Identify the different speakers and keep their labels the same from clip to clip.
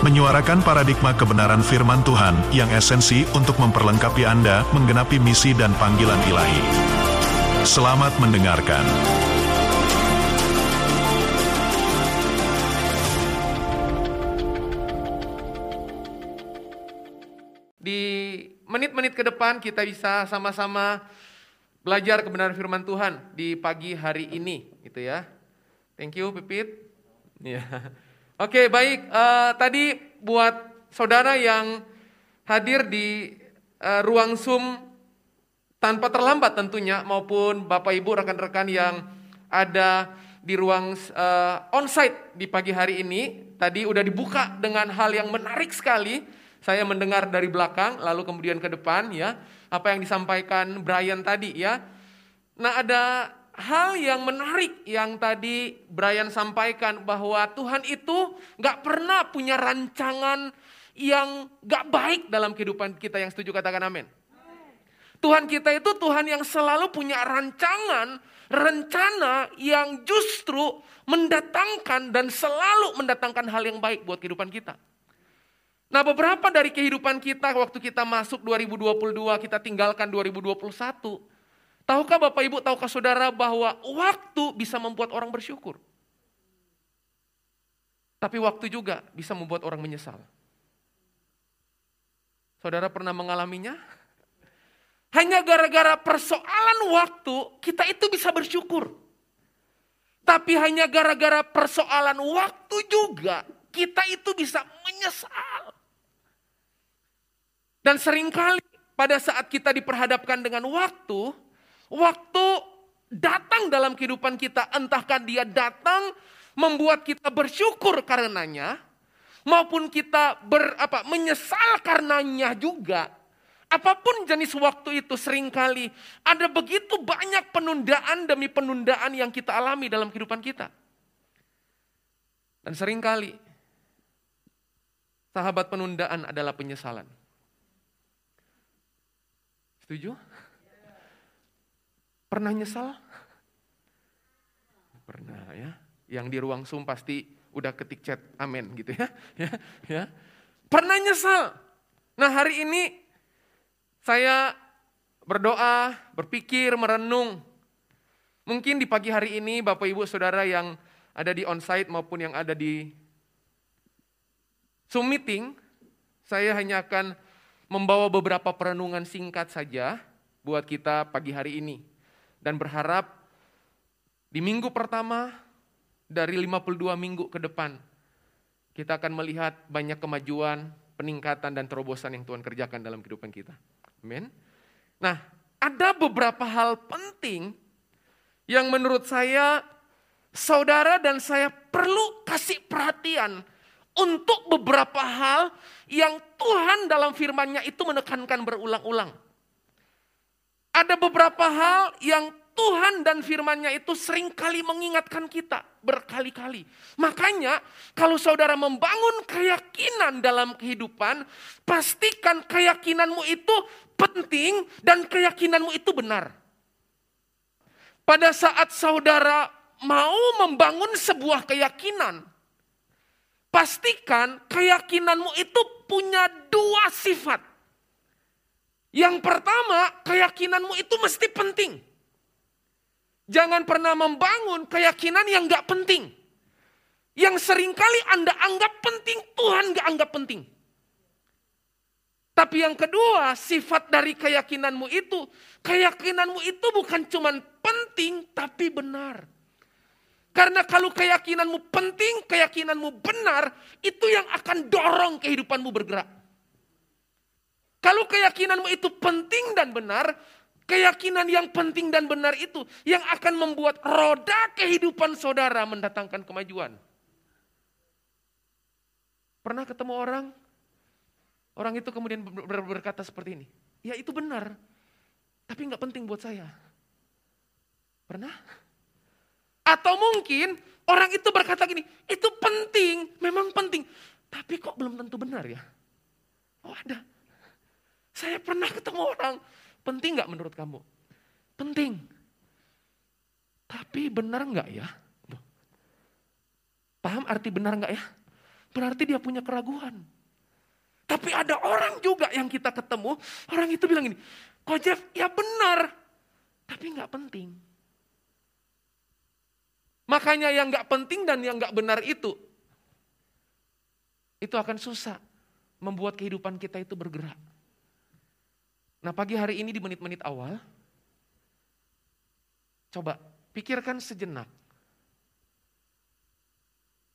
Speaker 1: menyuarakan paradigma kebenaran firman Tuhan yang esensi untuk memperlengkapi Anda menggenapi misi dan panggilan ilahi. Selamat mendengarkan.
Speaker 2: Di menit-menit ke depan kita bisa sama-sama belajar kebenaran firman Tuhan di pagi hari ini, gitu ya. Thank you, Pipit. Ya. Oke, baik. Uh, tadi buat saudara yang hadir di uh, ruang Zoom tanpa terlambat tentunya maupun Bapak Ibu rekan-rekan yang ada di ruang uh, onsite di pagi hari ini tadi udah dibuka dengan hal yang menarik sekali. Saya mendengar dari belakang lalu kemudian ke depan ya apa yang disampaikan Brian tadi ya. Nah, ada hal yang menarik yang tadi Brian sampaikan bahwa Tuhan itu gak pernah punya rancangan yang gak baik dalam kehidupan kita yang setuju katakan amin. Tuhan kita itu Tuhan yang selalu punya rancangan, rencana yang justru mendatangkan dan selalu mendatangkan hal yang baik buat kehidupan kita. Nah beberapa dari kehidupan kita waktu kita masuk 2022, kita tinggalkan 2021, Tahukah Bapak Ibu, tahukah Saudara bahwa waktu bisa membuat orang bersyukur. Tapi waktu juga bisa membuat orang menyesal. Saudara pernah mengalaminya? Hanya gara-gara persoalan waktu, kita itu bisa bersyukur. Tapi hanya gara-gara persoalan waktu juga, kita itu bisa menyesal. Dan sering kali pada saat kita diperhadapkan dengan waktu, Waktu datang dalam kehidupan kita, entahkah dia datang membuat kita bersyukur karenanya, maupun kita ber, apa, menyesal karenanya juga. Apa pun jenis waktu itu sering kali ada begitu banyak penundaan demi penundaan yang kita alami dalam kehidupan kita. Dan sering kali sahabat penundaan adalah penyesalan. Setuju? Pernah nyesal? Pernah ya. Yang di ruang Zoom pasti udah ketik chat amin gitu ya. ya, ya. Pernah nyesal? Nah hari ini saya berdoa, berpikir, merenung. Mungkin di pagi hari ini Bapak Ibu Saudara yang ada di onsite maupun yang ada di Zoom meeting, saya hanya akan membawa beberapa perenungan singkat saja buat kita pagi hari ini dan berharap di minggu pertama dari 52 minggu ke depan kita akan melihat banyak kemajuan, peningkatan dan terobosan yang Tuhan kerjakan dalam kehidupan kita. Amin. Nah, ada beberapa hal penting yang menurut saya saudara dan saya perlu kasih perhatian untuk beberapa hal yang Tuhan dalam firman-Nya itu menekankan berulang-ulang. Ada beberapa hal yang Tuhan dan firman-Nya itu sering kali mengingatkan kita berkali-kali. Makanya kalau saudara membangun keyakinan dalam kehidupan, pastikan keyakinanmu itu penting dan keyakinanmu itu benar. Pada saat saudara mau membangun sebuah keyakinan, pastikan keyakinanmu itu punya dua sifat. Yang pertama, keyakinanmu itu mesti penting. Jangan pernah membangun keyakinan yang gak penting. Yang sering kali Anda anggap penting, Tuhan gak anggap penting. Tapi yang kedua, sifat dari keyakinanmu itu, keyakinanmu itu bukan cuma penting, tapi benar. Karena kalau keyakinanmu penting, keyakinanmu benar, itu yang akan dorong kehidupanmu bergerak. Kalau keyakinanmu itu penting dan benar, keyakinan yang penting dan benar itu yang akan membuat roda kehidupan saudara mendatangkan kemajuan. Pernah ketemu orang, orang itu kemudian berkata seperti ini, ya itu benar. tapi nggak penting buat saya. Pernah? Atau mungkin orang itu berkata gini, itu penting, memang penting, tapi kok belum tentu benar ya? Oh ada. Saya pernah ketemu orang, penting nggak menurut kamu? Penting. Tapi benar nggak ya? Paham arti benar nggak ya? Berarti dia punya keraguan. Tapi ada orang juga yang kita ketemu, orang itu bilang gini, kok Jeff, ya benar, tapi nggak penting. Makanya yang nggak penting dan yang nggak benar itu, itu akan susah membuat kehidupan kita itu bergerak. Nah pagi hari ini di menit-menit awal, coba pikirkan sejenak.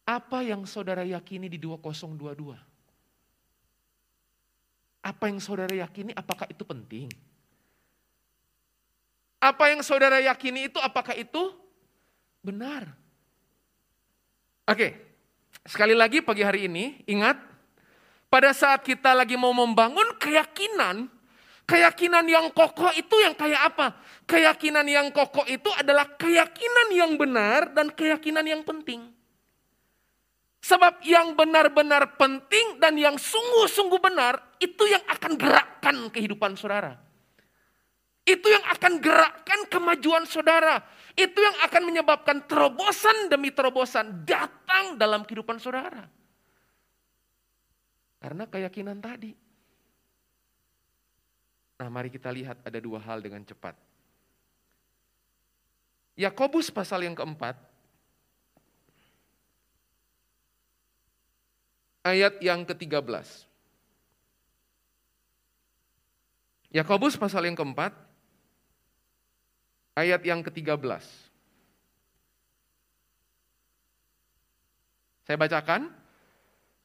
Speaker 2: Apa yang saudara yakini di 2022? Apa yang saudara yakini, apakah itu penting? Apa yang saudara yakini itu, apakah itu benar? Oke, sekali lagi pagi hari ini, ingat, pada saat kita lagi mau membangun keyakinan, keyakinan yang kokoh itu yang kayak apa? Keyakinan yang kokoh itu adalah keyakinan yang benar dan keyakinan yang penting. Sebab yang benar-benar penting dan yang sungguh-sungguh benar, itu yang akan gerakkan kehidupan saudara. Itu yang akan gerakkan kemajuan saudara. Itu yang akan menyebabkan terobosan demi terobosan datang dalam kehidupan saudara. Karena keyakinan tadi. Nah mari kita lihat ada dua hal dengan cepat. Yakobus pasal yang keempat, ayat yang ke-13. Yakobus pasal yang keempat, ayat yang ke-13. Saya bacakan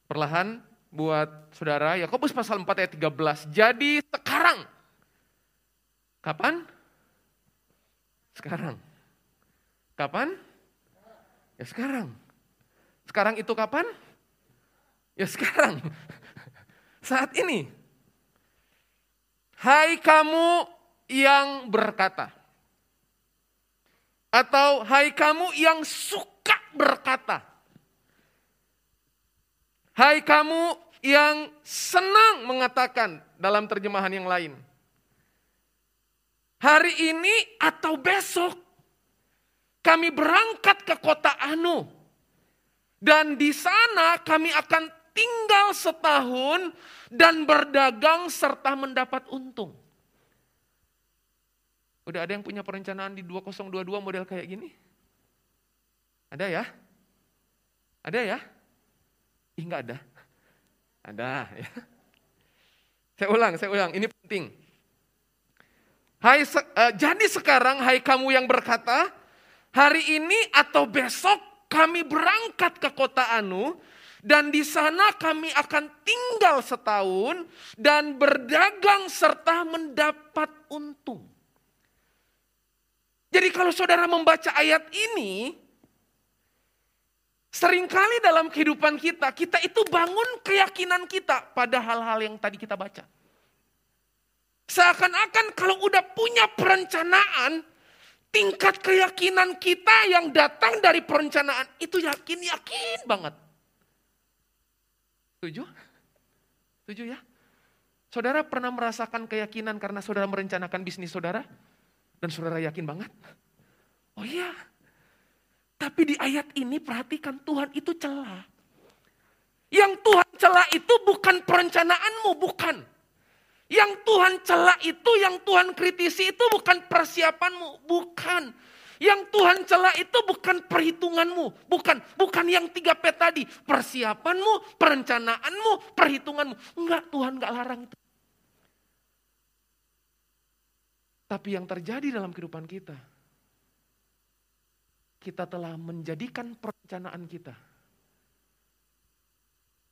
Speaker 2: perlahan buat saudara. Yakobus pasal 4 ayat 13. Jadi sekarang. Kapan? Sekarang. Kapan? Ya sekarang. Sekarang itu kapan? Ya sekarang, saat ini. Hai kamu yang berkata. Atau hai kamu yang suka berkata. Hai kamu yang senang mengatakan dalam terjemahan yang lain. Hari ini atau besok kami berangkat ke kota Anu. Dan di sana kami akan tinggal setahun dan berdagang serta mendapat untung. Udah ada yang punya perencanaan di 2022 model kayak gini? Ada ya? Ada ya? Ih enggak ada. Ada ya. Saya ulang, saya ulang, ini penting. Hai, uh, jadi sekarang hai kamu yang berkata, hari ini atau besok kami berangkat ke kota Anu dan di sana kami akan tinggal setahun dan berdagang serta mendapat untung. Jadi kalau saudara membaca ayat ini, sering kali dalam kehidupan kita, kita itu bangun keyakinan kita pada hal-hal yang tadi kita baca. Seakan-akan kalau udah punya perencanaan, tingkat keyakinan kita yang datang dari perencanaan itu yakin-yakin banget. Setuju? Setuju ya? Saudara pernah merasakan keyakinan karena saudara merencanakan bisnis saudara? Dan saudara yakin banget? Oh iya. Tapi di ayat ini perhatikan Tuhan itu celah. Yang Tuhan celah itu bukan perencanaanmu, bukan. Yang Tuhan celah itu, yang Tuhan kritisi itu bukan persiapanmu, bukan. Yang Tuhan celah itu bukan perhitunganmu, bukan bukan yang tiga P tadi, persiapanmu, perencanaanmu, perhitunganmu. Enggak, Tuhan enggak larang itu. Tapi yang terjadi dalam kehidupan kita, kita telah menjadikan perencanaan kita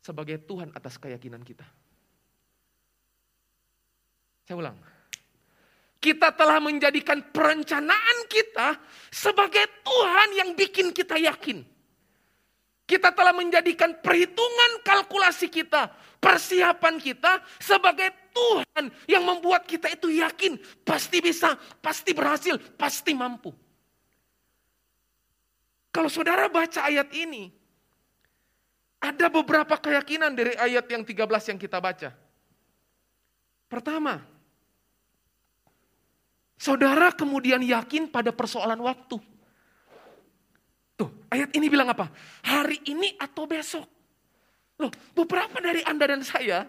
Speaker 2: sebagai Tuhan atas keyakinan kita. Saya ulang, kita telah menjadikan perencanaan kita sebagai Tuhan yang bikin kita yakin. Kita telah menjadikan perhitungan kalkulasi kita, persiapan kita sebagai Tuhan yang membuat kita itu yakin pasti bisa, pasti berhasil, pasti mampu. Kalau saudara baca ayat ini, ada beberapa keyakinan dari ayat yang 13 yang kita baca. Pertama, saudara kemudian yakin pada persoalan waktu. Tuh, ayat ini bilang apa? Hari ini atau besok. Loh, beberapa dari Anda dan saya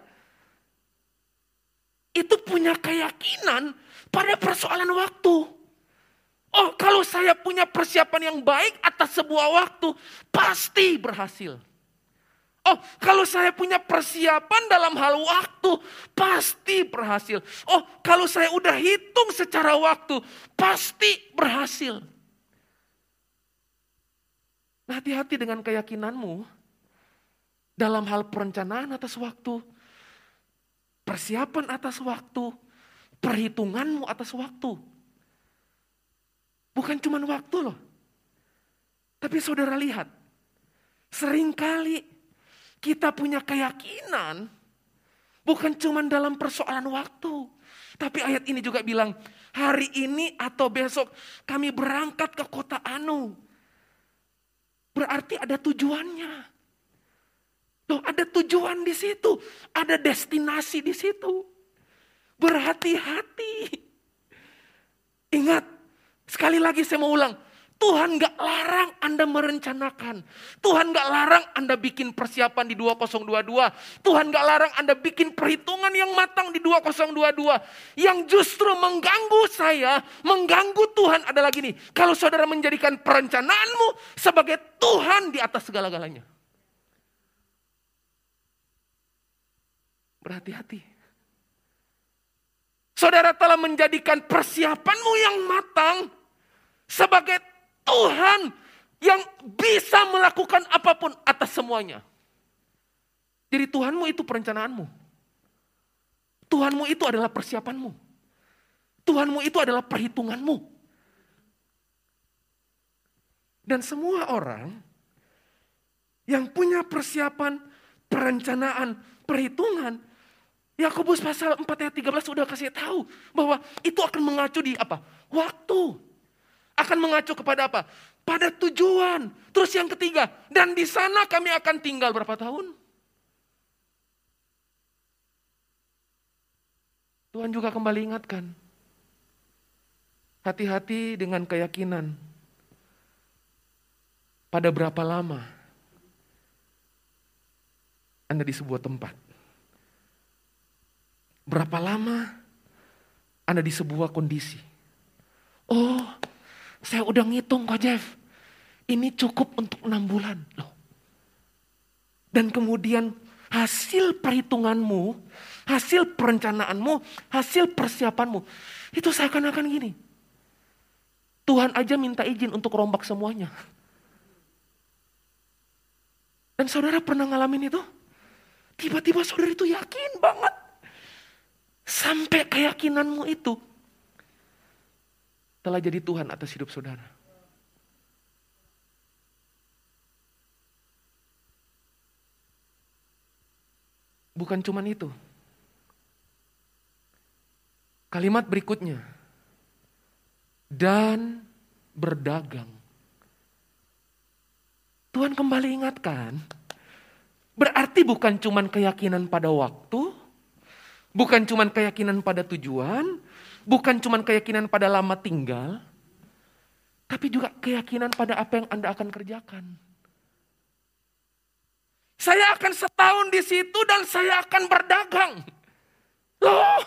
Speaker 2: itu punya keyakinan pada persoalan waktu. Oh, kalau saya punya persiapan yang baik atas sebuah waktu, pasti berhasil. Oh, kalau saya punya persiapan dalam hal waktu, pasti berhasil. Oh, kalau saya udah hitung secara waktu, pasti berhasil. Hati-hati dengan keyakinanmu dalam hal perencanaan atas waktu, persiapan atas waktu, perhitunganmu atas waktu. Bukan cuma waktu loh. Tapi saudara lihat, sering kali kita punya keyakinan bukan cuma dalam persoalan waktu. Tapi ayat ini juga bilang, hari ini atau besok kami berangkat ke kota Anu Berarti ada tujuannya. Loh, ada tujuan di situ, ada destinasi di situ. Berhati-hati. Ingat, sekali lagi saya mau ulang, Tuhan gak larang Anda merencanakan. Tuhan gak larang Anda bikin persiapan di 2022. Tuhan gak larang Anda bikin perhitungan yang matang di 2022. Yang justru mengganggu saya, mengganggu Tuhan adalah gini. Kalau saudara menjadikan perencanaanmu sebagai Tuhan di atas segala-galanya. Berhati-hati. Saudara telah menjadikan persiapanmu yang matang sebagai Tuhan yang bisa melakukan apa pun atas semuanya. Jadi Tuhanmu itu perencanaanmu. Tuhanmu itu adalah persiapanmu. Tuhanmu itu adalah perhitunganmu. Dan semua orang yang punya persiapan, perencanaan, perhitungan, Yakobus pasal 4 ayat 13 sudah kasih tahu bahwa itu akan mengacu di apa? Waktu akan mengacu kepada apa? Pada tujuan. Terus yang ketiga, dan di sana kami akan tinggal berapa tahun? Tuhan juga kembali ingatkan. Hati-hati dengan keyakinan. Pada berapa lama Anda di sebuah tempat? Berapa lama Anda di sebuah kondisi? Oh, saya udah ngitung kok Jeff. Ini cukup untuk enam bulan. Loh. Dan kemudian hasil perhitunganmu, hasil perencanaanmu, hasil persiapanmu. Itu seakan-akan gini. Tuhan aja minta izin untuk rombak semuanya. Dan saudara pernah ngalamin itu? Tiba-tiba saudara itu yakin banget. Sampai keyakinanmu itu telah jadi Tuhan atas hidup saudara. Bukan cuman itu. Kalimat berikutnya. Dan berdagang. Tuhan kembali ingatkan. Berarti bukan cuman keyakinan pada waktu. Bukan cuman keyakinan pada tujuan Bukan cuma keyakinan pada lama tinggal, tapi juga keyakinan pada apa yang Anda akan kerjakan. Saya akan setahun di situ dan saya akan berdagang. Loh,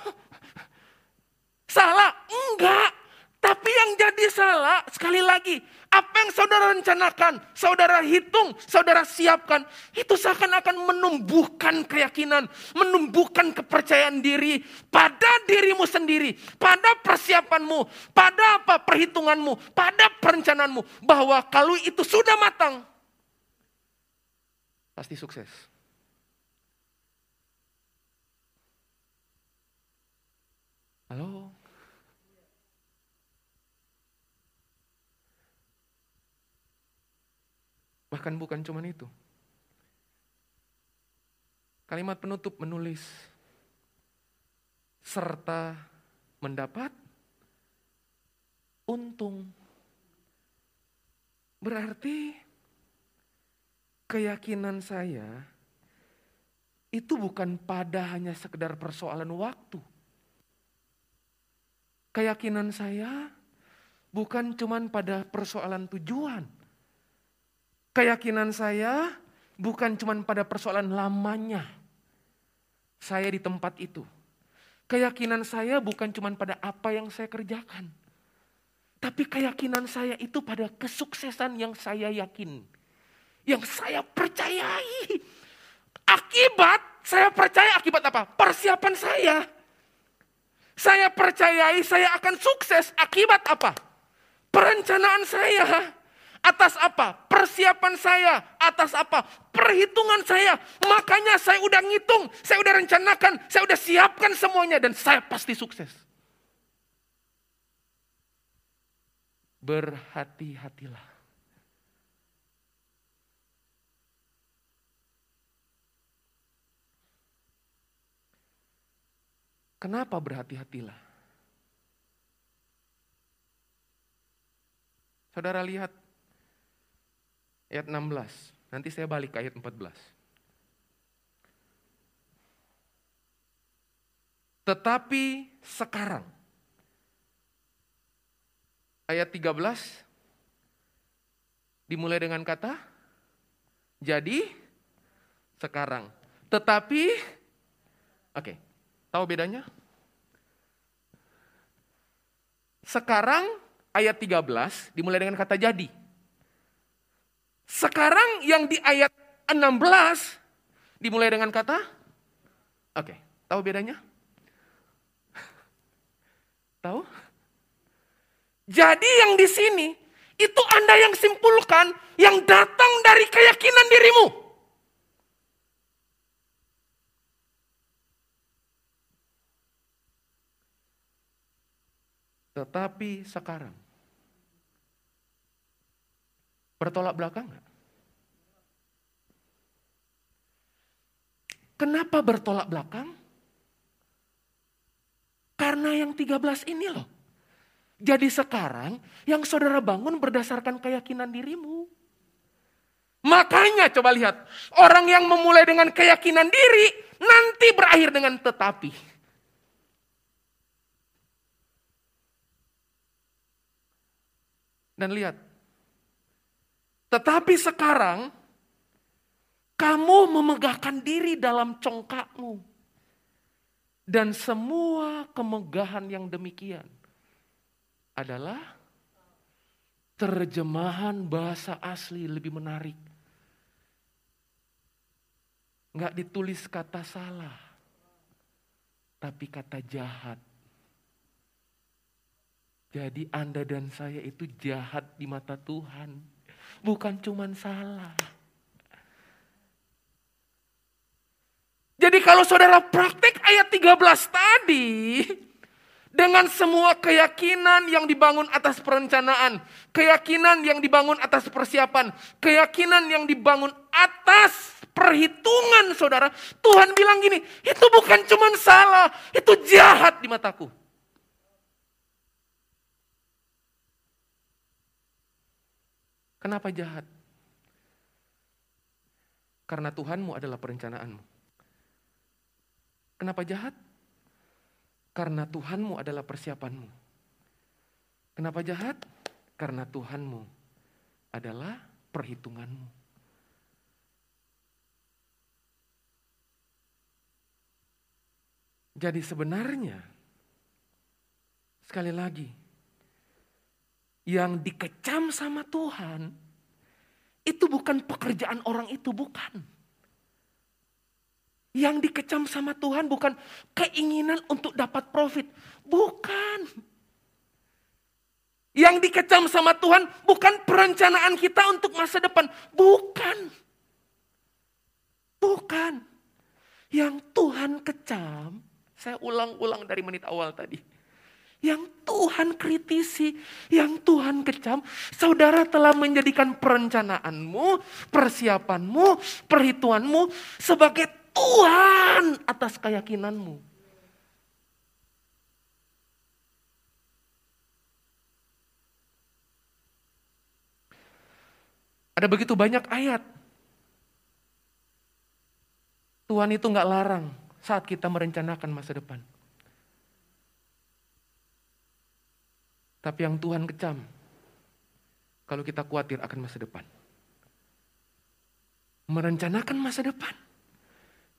Speaker 2: salah? Enggak. Tapi yang jadi salah, sekali lagi, apa yang saudara rencanakan, saudara hitung, saudara siapkan, itu seakan-akan menumbuhkan keyakinan, menumbuhkan kepercayaan diri pada dirimu sendiri, pada persiapanmu, pada apa perhitunganmu, pada perencanaanmu, bahwa kalau itu sudah matang, pasti sukses. Bahkan bukan cuma itu. Kalimat penutup menulis serta mendapat untung. Berarti keyakinan saya itu bukan pada hanya sekedar persoalan waktu. Keyakinan saya bukan cuman pada persoalan tujuan. Keyakinan saya bukan cuman pada persoalan lamanya. Saya di tempat itu. Keyakinan saya bukan cuman pada apa yang saya kerjakan. Tapi keyakinan saya itu pada kesuksesan yang saya yakin. Yang saya percayai. Akibat, saya percaya akibat apa? Persiapan saya. Saya percayai saya akan sukses akibat apa? Perencanaan saya. Atas apa? Persiapan saya. Atas apa? Perhitungan saya. Makanya saya udah ngitung, saya udah rencanakan, saya udah siapkan semuanya dan saya pasti sukses. Berhati-hatilah. Kenapa berhati-hatilah? Saudara lihat ayat 16. Nanti saya balik ke ayat 14. Tetapi sekarang ayat 13 dimulai dengan kata jadi sekarang. Tetapi oke, okay, Tahu bedanya? Sekarang ayat 13 dimulai dengan kata jadi. Sekarang yang di ayat 16 dimulai dengan kata Oke, tahu bedanya? Tahu? Jadi yang di sini itu Anda yang simpulkan yang datang dari keyakinan dirimu. Tetapi sekarang, bertolak belakang nggak? Kenapa bertolak belakang? Karena yang 13 ini loh. Jadi sekarang yang saudara bangun berdasarkan keyakinan dirimu. Makanya coba lihat, orang yang memulai dengan keyakinan diri nanti berakhir dengan tetapi. Dan lihat, tetapi sekarang kamu memegahkan diri dalam congkakmu. Dan semua kemegahan yang demikian adalah terjemahan bahasa asli lebih menarik. Enggak ditulis kata salah, tapi kata jahat. Jadi Anda dan saya itu jahat di mata Tuhan. Bukan cuma salah. Jadi kalau saudara praktek ayat 13 tadi, dengan semua keyakinan yang dibangun atas perencanaan, keyakinan yang dibangun atas persiapan, keyakinan yang dibangun atas perhitungan saudara, Tuhan bilang gini, itu bukan cuma salah, itu jahat di mataku. Kenapa jahat? Karena Tuhanmu adalah perencanaanmu. Kenapa jahat? Karena Tuhanmu adalah persiapanmu. Kenapa jahat? Karena Tuhanmu adalah perhitunganmu. Jadi sebenarnya, sekali lagi, yang dikecam sama Tuhan, itu bukan pekerjaan orang itu, bukan. Yang dikecam sama Tuhan bukan keinginan untuk dapat profit, bukan. Yang dikecam sama Tuhan bukan perencanaan kita untuk masa depan, bukan. Bukan. Yang Tuhan kecam, saya ulang-ulang dari menit awal tadi. Yang Tuhan kritisi, yang Tuhan kecam, saudara telah menjadikan perencanaanmu, persiapanmu, perhitunganmu sebagai Tuhan atas keyakinanmu. Ada begitu banyak ayat. Tuhan itu nggak larang saat kita merencanakan masa depan. Tapi yang Tuhan kecam, kalau kita khawatir akan masa depan. Merencanakan masa depan.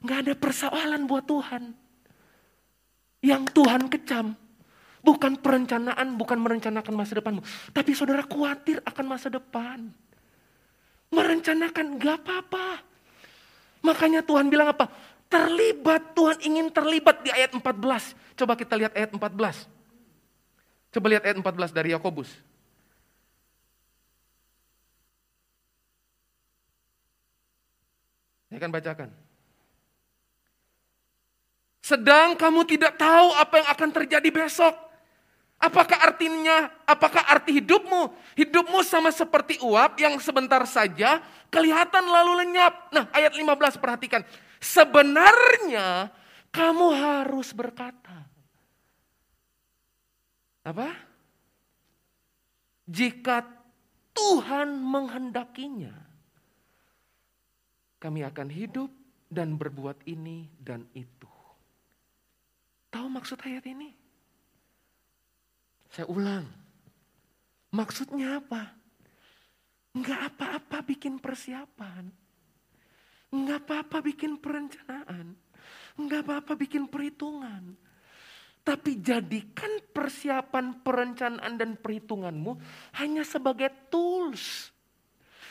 Speaker 2: Nggak ada persoalan buat Tuhan. Yang Tuhan kecam, bukan perencanaan, bukan merencanakan masa depanmu. Tapi saudara khawatir akan masa depan. Merencanakan gak apa-apa. Makanya Tuhan bilang apa? Terlibat, Tuhan ingin terlibat di ayat 14. Coba kita lihat ayat 14. Coba lihat ayat 14 dari Yakobus. Saya akan bacakan. Sedang kamu tidak tahu apa yang akan terjadi besok. Apakah artinya, apakah arti hidupmu? Hidupmu sama seperti uap yang sebentar saja kelihatan lalu lenyap. Nah ayat 15 perhatikan. Sebenarnya kamu harus berkata. Apa? Jika Tuhan menghendakinya, kami akan hidup dan berbuat ini dan itu. Tahu maksud ayat ini? Saya ulang. Maksudnya apa? Enggak apa-apa bikin persiapan. Enggak apa-apa bikin perencanaan. Enggak apa-apa bikin perhitungan. Tapi jadikan persiapan, perencanaan, dan perhitunganmu hanya sebagai tools.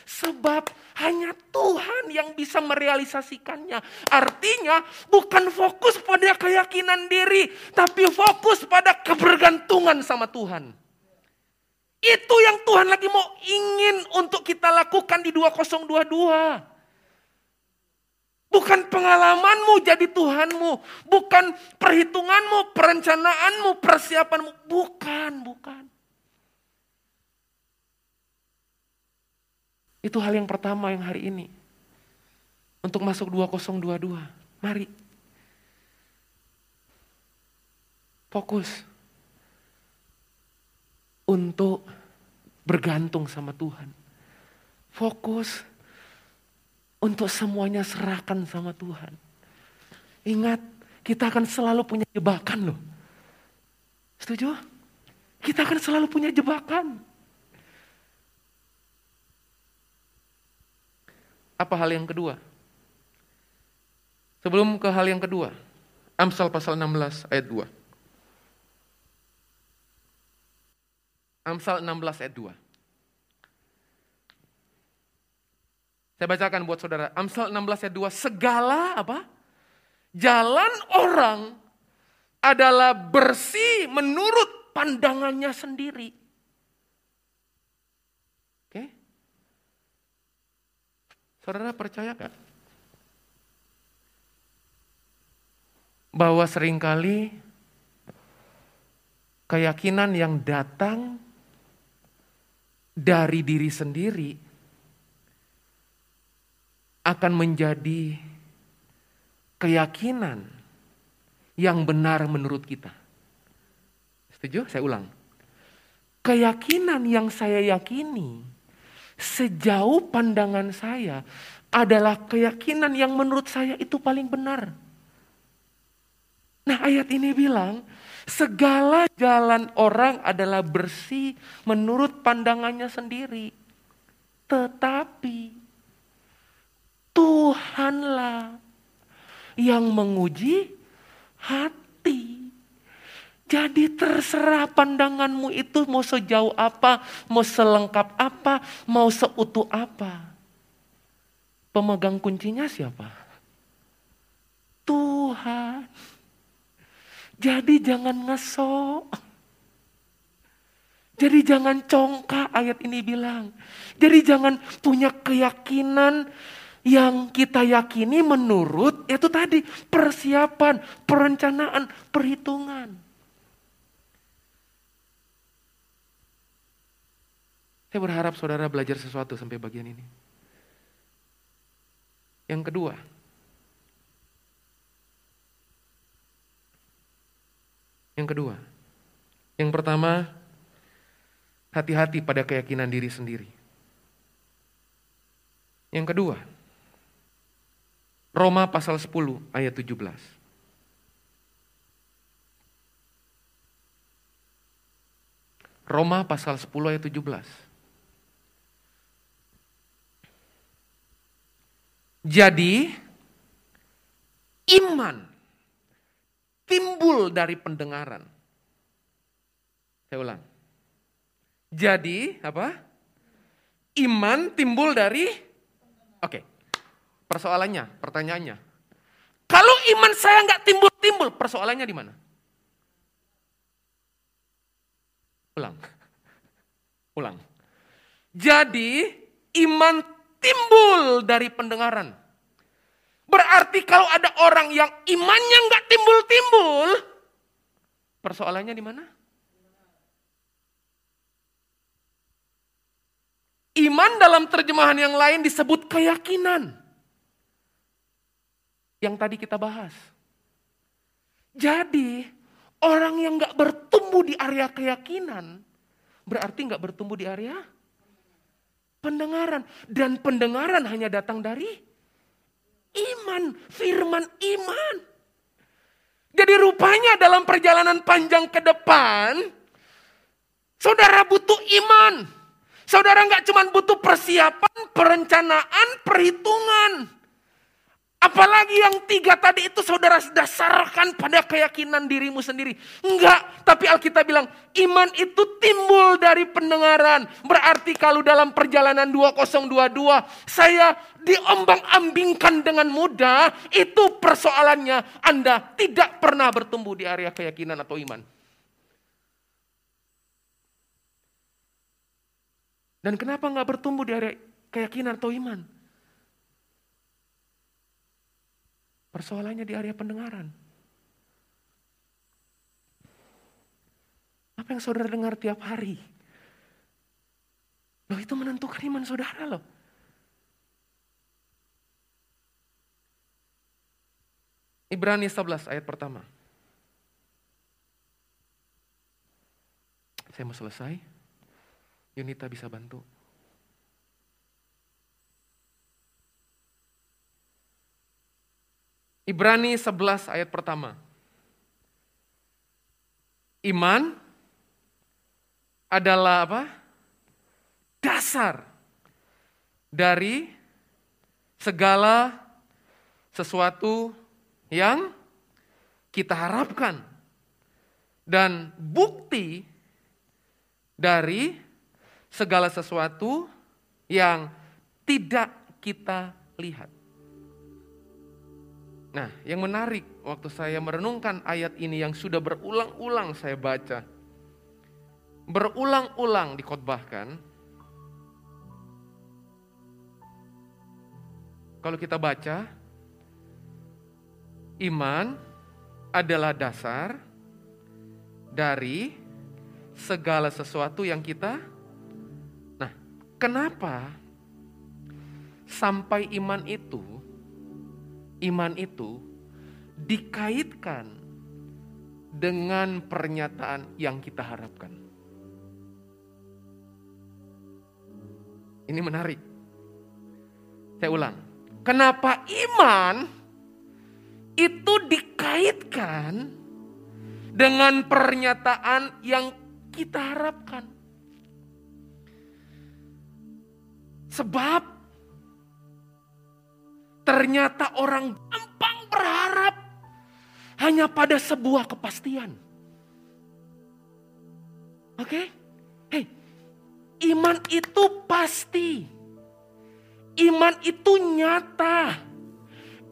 Speaker 2: Sebab hanya Tuhan yang bisa merealisasikannya. Artinya bukan fokus pada keyakinan diri. Tapi fokus pada kebergantungan sama Tuhan. Itu yang Tuhan lagi mau ingin untuk kita lakukan di 2022. Bukan pengalamanmu jadi Tuhanmu. Bukan perhitunganmu, perencanaanmu, persiapanmu. Bukan, bukan. Itu hal yang pertama yang hari ini. Untuk masuk 2022. Mari. Fokus. Untuk bergantung sama Tuhan. Fokus untuk semuanya serahkan sama Tuhan. Ingat, kita akan selalu punya jebakan loh. Setuju? Kita akan selalu punya jebakan. Apa hal yang kedua? Sebelum ke hal yang kedua, Amsal pasal 16 ayat 2. Amsal 16 ayat 2. Saya bacakan buat saudara. Amsal 16 ayat 2. Segala apa? Jalan orang adalah bersih menurut pandangannya sendiri. Oke? Saudara percaya gak? Bahwa sering kali keyakinan yang datang dari diri sendiri akan menjadi keyakinan yang benar menurut kita. Setuju? Saya ulang. Keyakinan yang saya yakini sejauh pandangan saya adalah keyakinan yang menurut saya itu paling benar. Nah ayat ini bilang, segala jalan orang adalah bersih menurut pandangannya sendiri. Tetapi Tuhanlah yang menguji hati. Jadi terserah pandanganmu itu mau sejauh apa, mau selengkap apa, mau seutuh apa. Pemegang kuncinya siapa? Tuhan. Jadi jangan ngesok. Jadi jangan congkak ayat ini bilang. Jadi jangan punya keyakinan yang kita yakini menurut itu tadi persiapan, perencanaan, perhitungan. Saya berharap saudara belajar sesuatu sampai bagian ini. Yang kedua, yang kedua, yang pertama, hati-hati pada keyakinan diri sendiri. Yang kedua, Roma pasal 10 ayat 17. Roma pasal 10 ayat 17. Jadi iman timbul dari pendengaran. Saya ulang. Jadi apa? Iman timbul dari Oke. Persoalannya, pertanyaannya. Kalau iman saya nggak timbul-timbul, persoalannya di mana? Ulang. Ulang. Jadi iman timbul dari pendengaran. Berarti kalau ada orang yang imannya nggak timbul-timbul, persoalannya di mana? Iman dalam terjemahan yang lain disebut keyakinan. Yang tadi kita bahas. Jadi orang yang nggak bertumbuh di area keyakinan, berarti nggak bertumbuh di area pendengaran. Dan pendengaran hanya datang dari iman, firman iman. Jadi rupanya dalam perjalanan panjang ke depan, saudara butuh iman. Saudara nggak cuma butuh persiapan, perencanaan, perhitungan. Apalagi yang tiga tadi itu saudara dasarkan pada keyakinan dirimu sendiri. Enggak, tapi Alkitab bilang iman itu timbul dari pendengaran. Berarti kalau dalam perjalanan 2022 saya diombang-ambingkan dengan mudah, itu persoalannya Anda tidak pernah bertumbuh di area keyakinan atau iman. Dan kenapa nggak bertumbuh di area keyakinan atau iman? Persoalannya di area pendengaran. Apa yang saudara dengar tiap hari? Loh itu menentukan iman saudara loh. Ibrani 11 ayat pertama. Saya mau selesai. Yunita bisa bantu. Ibrani 11 ayat pertama. Iman adalah apa? Dasar dari segala sesuatu yang kita harapkan dan bukti dari segala sesuatu yang tidak kita lihat. Nah, yang menarik waktu saya merenungkan ayat ini yang sudah berulang-ulang saya baca. Berulang-ulang dikotbahkan. Kalau kita baca, iman adalah dasar dari segala sesuatu yang kita Kenapa sampai iman itu, iman itu dikaitkan dengan pernyataan yang kita harapkan? Ini menarik. Saya ulang. Kenapa iman itu dikaitkan dengan pernyataan yang kita harapkan? Sebab ternyata orang gampang berharap hanya pada sebuah kepastian. Oke? Okay? Hei, iman itu pasti. Iman itu nyata.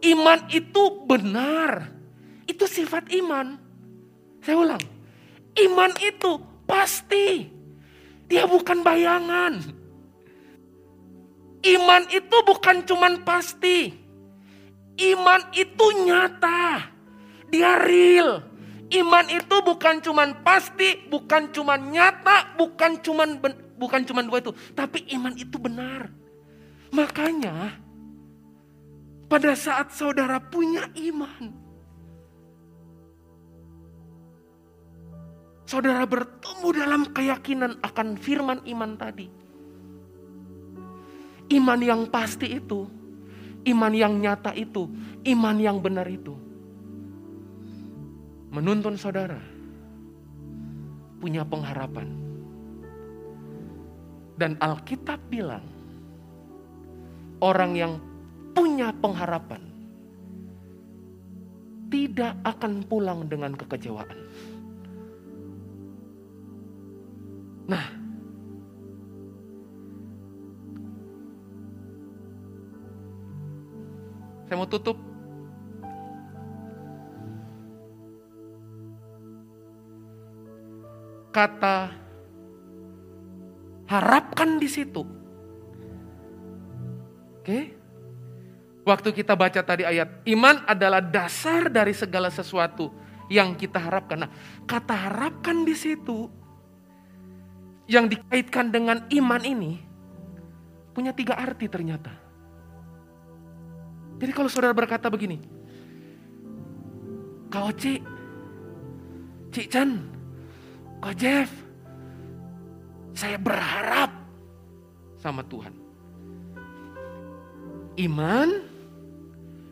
Speaker 2: Iman itu benar. Itu sifat iman. Saya ulang. Iman itu pasti. Dia bukan bayangan. Iman itu bukan cuman pasti. Iman itu nyata. Dia real. Iman itu bukan cuman pasti, bukan cuman nyata, bukan cuman bukan cuma dua itu, tapi iman itu benar. Makanya pada saat saudara punya iman, saudara bertemu dalam keyakinan akan firman iman tadi. Iman yang pasti itu, iman yang nyata itu, iman yang benar itu. Menuntun saudara punya pengharapan. Dan Alkitab bilang, orang yang punya pengharapan tidak akan pulang dengan kekecewaan. Nah, saya mau tutup. Kata harapkan di situ. Oke? Waktu kita baca tadi ayat, iman adalah dasar dari segala sesuatu yang kita harapkan. Nah, kata harapkan di situ yang dikaitkan dengan iman ini punya tiga arti ternyata. Jadi kalau saudara berkata begini, Kau Ci, Cik Chan, Kau Jeff, saya berharap sama Tuhan. Iman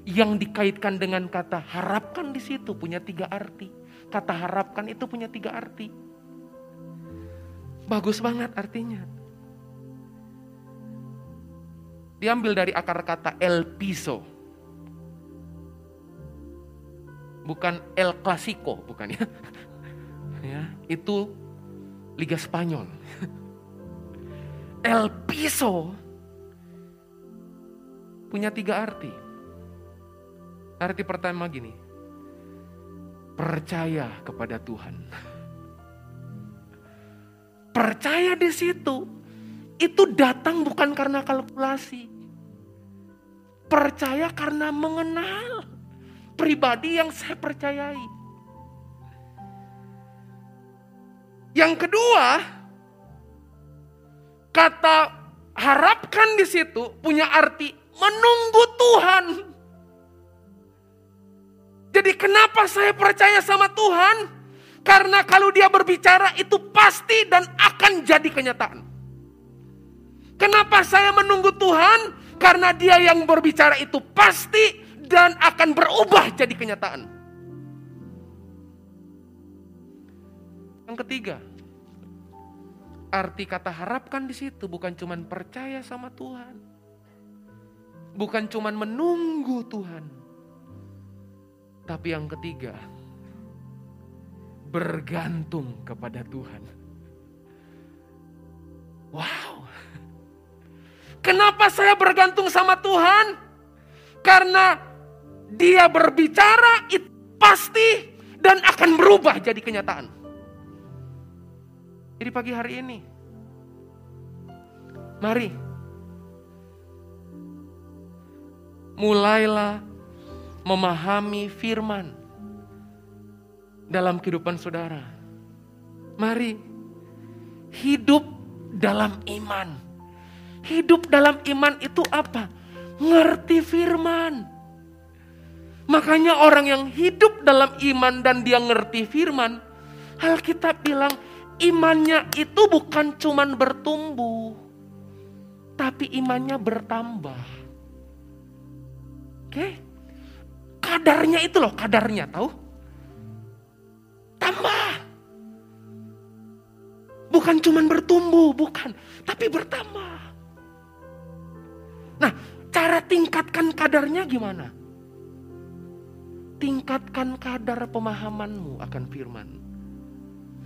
Speaker 2: yang dikaitkan dengan kata harapkan di situ punya tiga arti. Kata harapkan itu punya tiga arti. Bagus banget artinya. Diambil dari akar kata el piso. Bukan el clasico, bukan ya. ya itu Liga Spanyol. El piso punya tiga arti. Arti pertama gini, percaya kepada Tuhan. Percaya di situ, itu datang bukan karena kalkulasi. Percaya karena mengenal pribadi yang saya percayai. Yang kedua, kata harapkan di situ punya arti menunggu Tuhan. Jadi kenapa saya percaya sama Tuhan? Karena kalau dia berbicara itu pasti dan akan jadi kenyataan. Kenapa saya menunggu Tuhan? Karena dia yang berbicara itu pasti dan akan berubah jadi kenyataan. Yang ketiga, arti kata harapkan di situ bukan cuma percaya sama Tuhan. Bukan cuma menunggu Tuhan. Tapi yang ketiga, bergantung kepada Tuhan. Wow. Kenapa saya bergantung sama Tuhan? Karena dia berbicara itu pasti dan akan berubah jadi kenyataan. Jadi pagi hari ini, mari mulailah memahami firman dalam kehidupan saudara. Mari hidup dalam iman. Hidup dalam iman itu apa? Ngerti firman. Makanya orang yang hidup dalam iman dan dia ngerti firman, Alkitab bilang imannya itu bukan cuman bertumbuh, tapi imannya bertambah. Oke? Kadarnya itu loh, kadarnya tahu? Tambah. Bukan cuman bertumbuh, bukan, tapi bertambah. Nah, cara tingkatkan kadarnya gimana? Tingkatkan kadar pemahamanmu akan firman.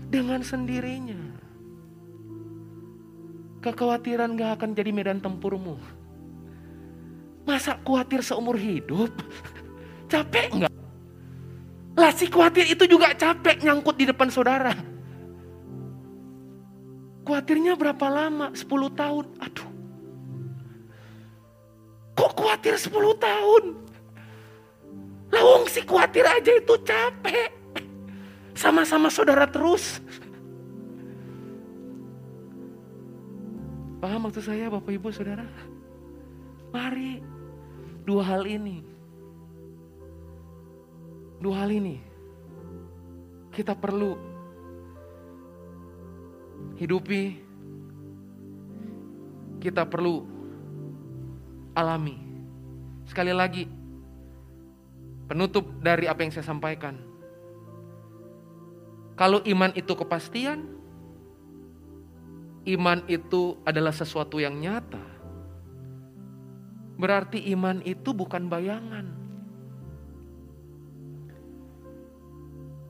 Speaker 2: Dengan sendirinya. Kekhawatiran gak akan jadi medan tempurmu. Masa khawatir seumur hidup? Capek nggak? Lah si khawatir itu juga capek nyangkut di depan saudara. Khawatirnya berapa lama? 10 tahun. Aduh. Kok khawatir 10 tahun? Lawong si khawatir aja itu capek. Sama-sama saudara terus. paham maksud saya Bapak Ibu Saudara? Mari dua hal ini. Dua hal ini kita perlu hidupi, kita perlu alami. Sekali lagi, penutup dari apa yang saya sampaikan. Kalau iman itu kepastian, iman itu adalah sesuatu yang nyata. Berarti iman itu bukan bayangan.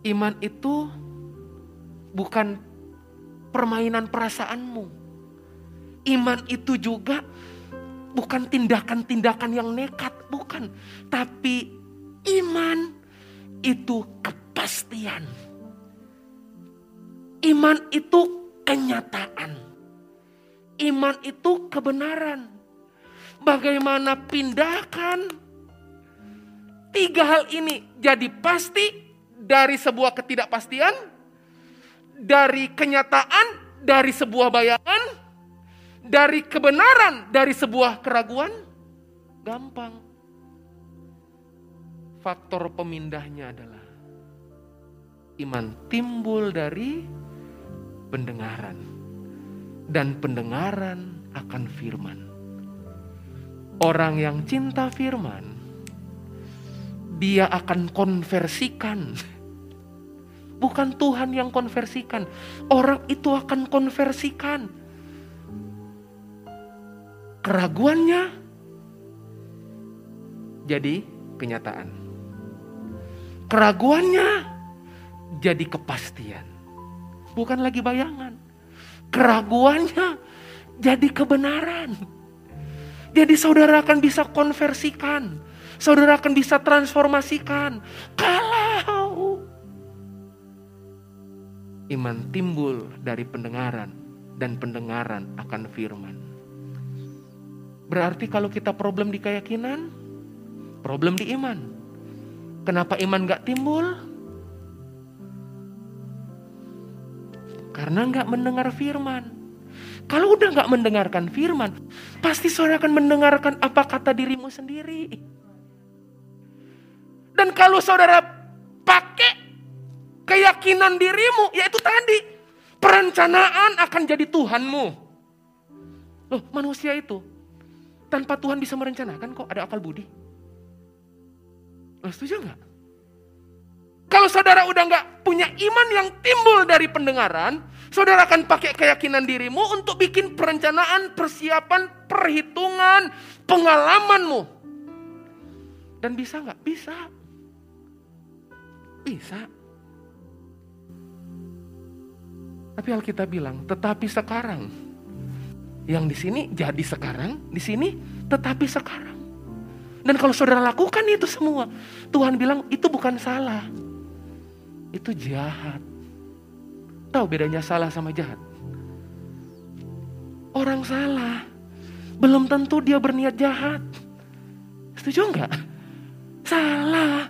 Speaker 2: Iman itu bukan permainan perasaanmu. Iman itu juga bukan tindakan-tindakan yang nekat, bukan. Tapi iman itu kepastian. Iman itu kenyataan. Iman itu kebenaran. Bagaimana pindahkan tiga hal ini jadi pasti dari sebuah ketidakpastian, dari kenyataan, dari sebuah bayangan, dari kebenaran, dari sebuah keraguan? Gampang. Faktor pemindahnya adalah iman timbul dari pendengaran, dan pendengaran akan firman. Orang yang cinta firman, dia akan konversikan Bukan Tuhan yang konversikan. Orang itu akan konversikan. Keraguannya jadi kenyataan. Keraguannya jadi kepastian. Bukan lagi bayangan. Keraguannya jadi kebenaran. Jadi saudara akan bisa konversikan. Saudara akan bisa transformasikan. Kalau iman timbul dari pendengaran dan pendengaran akan firman. Berarti kalau kita problem di keyakinan, problem di iman. Kenapa iman gak timbul? Karena gak mendengar firman. Kalau udah gak mendengarkan firman, pasti saudara akan mendengarkan apa kata dirimu sendiri. Dan kalau saudara pakai keyakinan dirimu, yaitu tadi perencanaan akan jadi Tuhanmu. Loh, manusia itu tanpa Tuhan bisa merencanakan kok ada akal budi. Setuju nggak? Kalau saudara udah nggak punya iman yang timbul dari pendengaran, saudara akan pakai keyakinan dirimu untuk bikin perencanaan, persiapan, perhitungan, pengalamanmu. Dan bisa nggak? Bisa. Bisa. Tapi Alkitab bilang, tetapi sekarang. Yang di sini jadi sekarang, di sini tetapi sekarang. Dan kalau saudara lakukan itu semua, Tuhan bilang itu bukan salah. Itu jahat. Tahu bedanya salah sama jahat? Orang salah, belum tentu dia berniat jahat. Setuju enggak? Salah.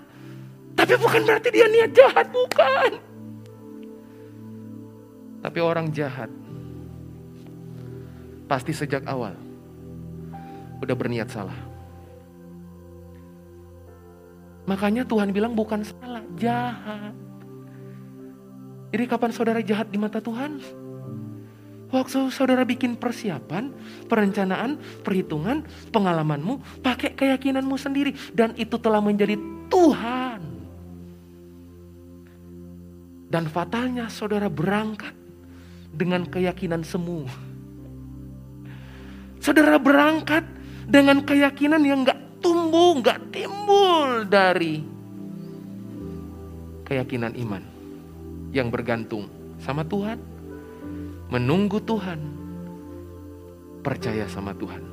Speaker 2: Tapi bukan berarti dia niat jahat, bukan. Tapi orang jahat pasti sejak awal udah berniat salah. Makanya Tuhan bilang bukan salah, jahat. Jadi kapan saudara jahat di mata Tuhan? Waktu saudara bikin persiapan, perencanaan, perhitungan, pengalamanmu, pakai keyakinanmu sendiri. Dan itu telah menjadi Tuhan. Dan fatalnya saudara berangkat dengan keyakinan semu. Saudara berangkat dengan keyakinan yang gak tumbuh, gak timbul dari keyakinan iman yang bergantung sama Tuhan, menunggu Tuhan, percaya sama Tuhan.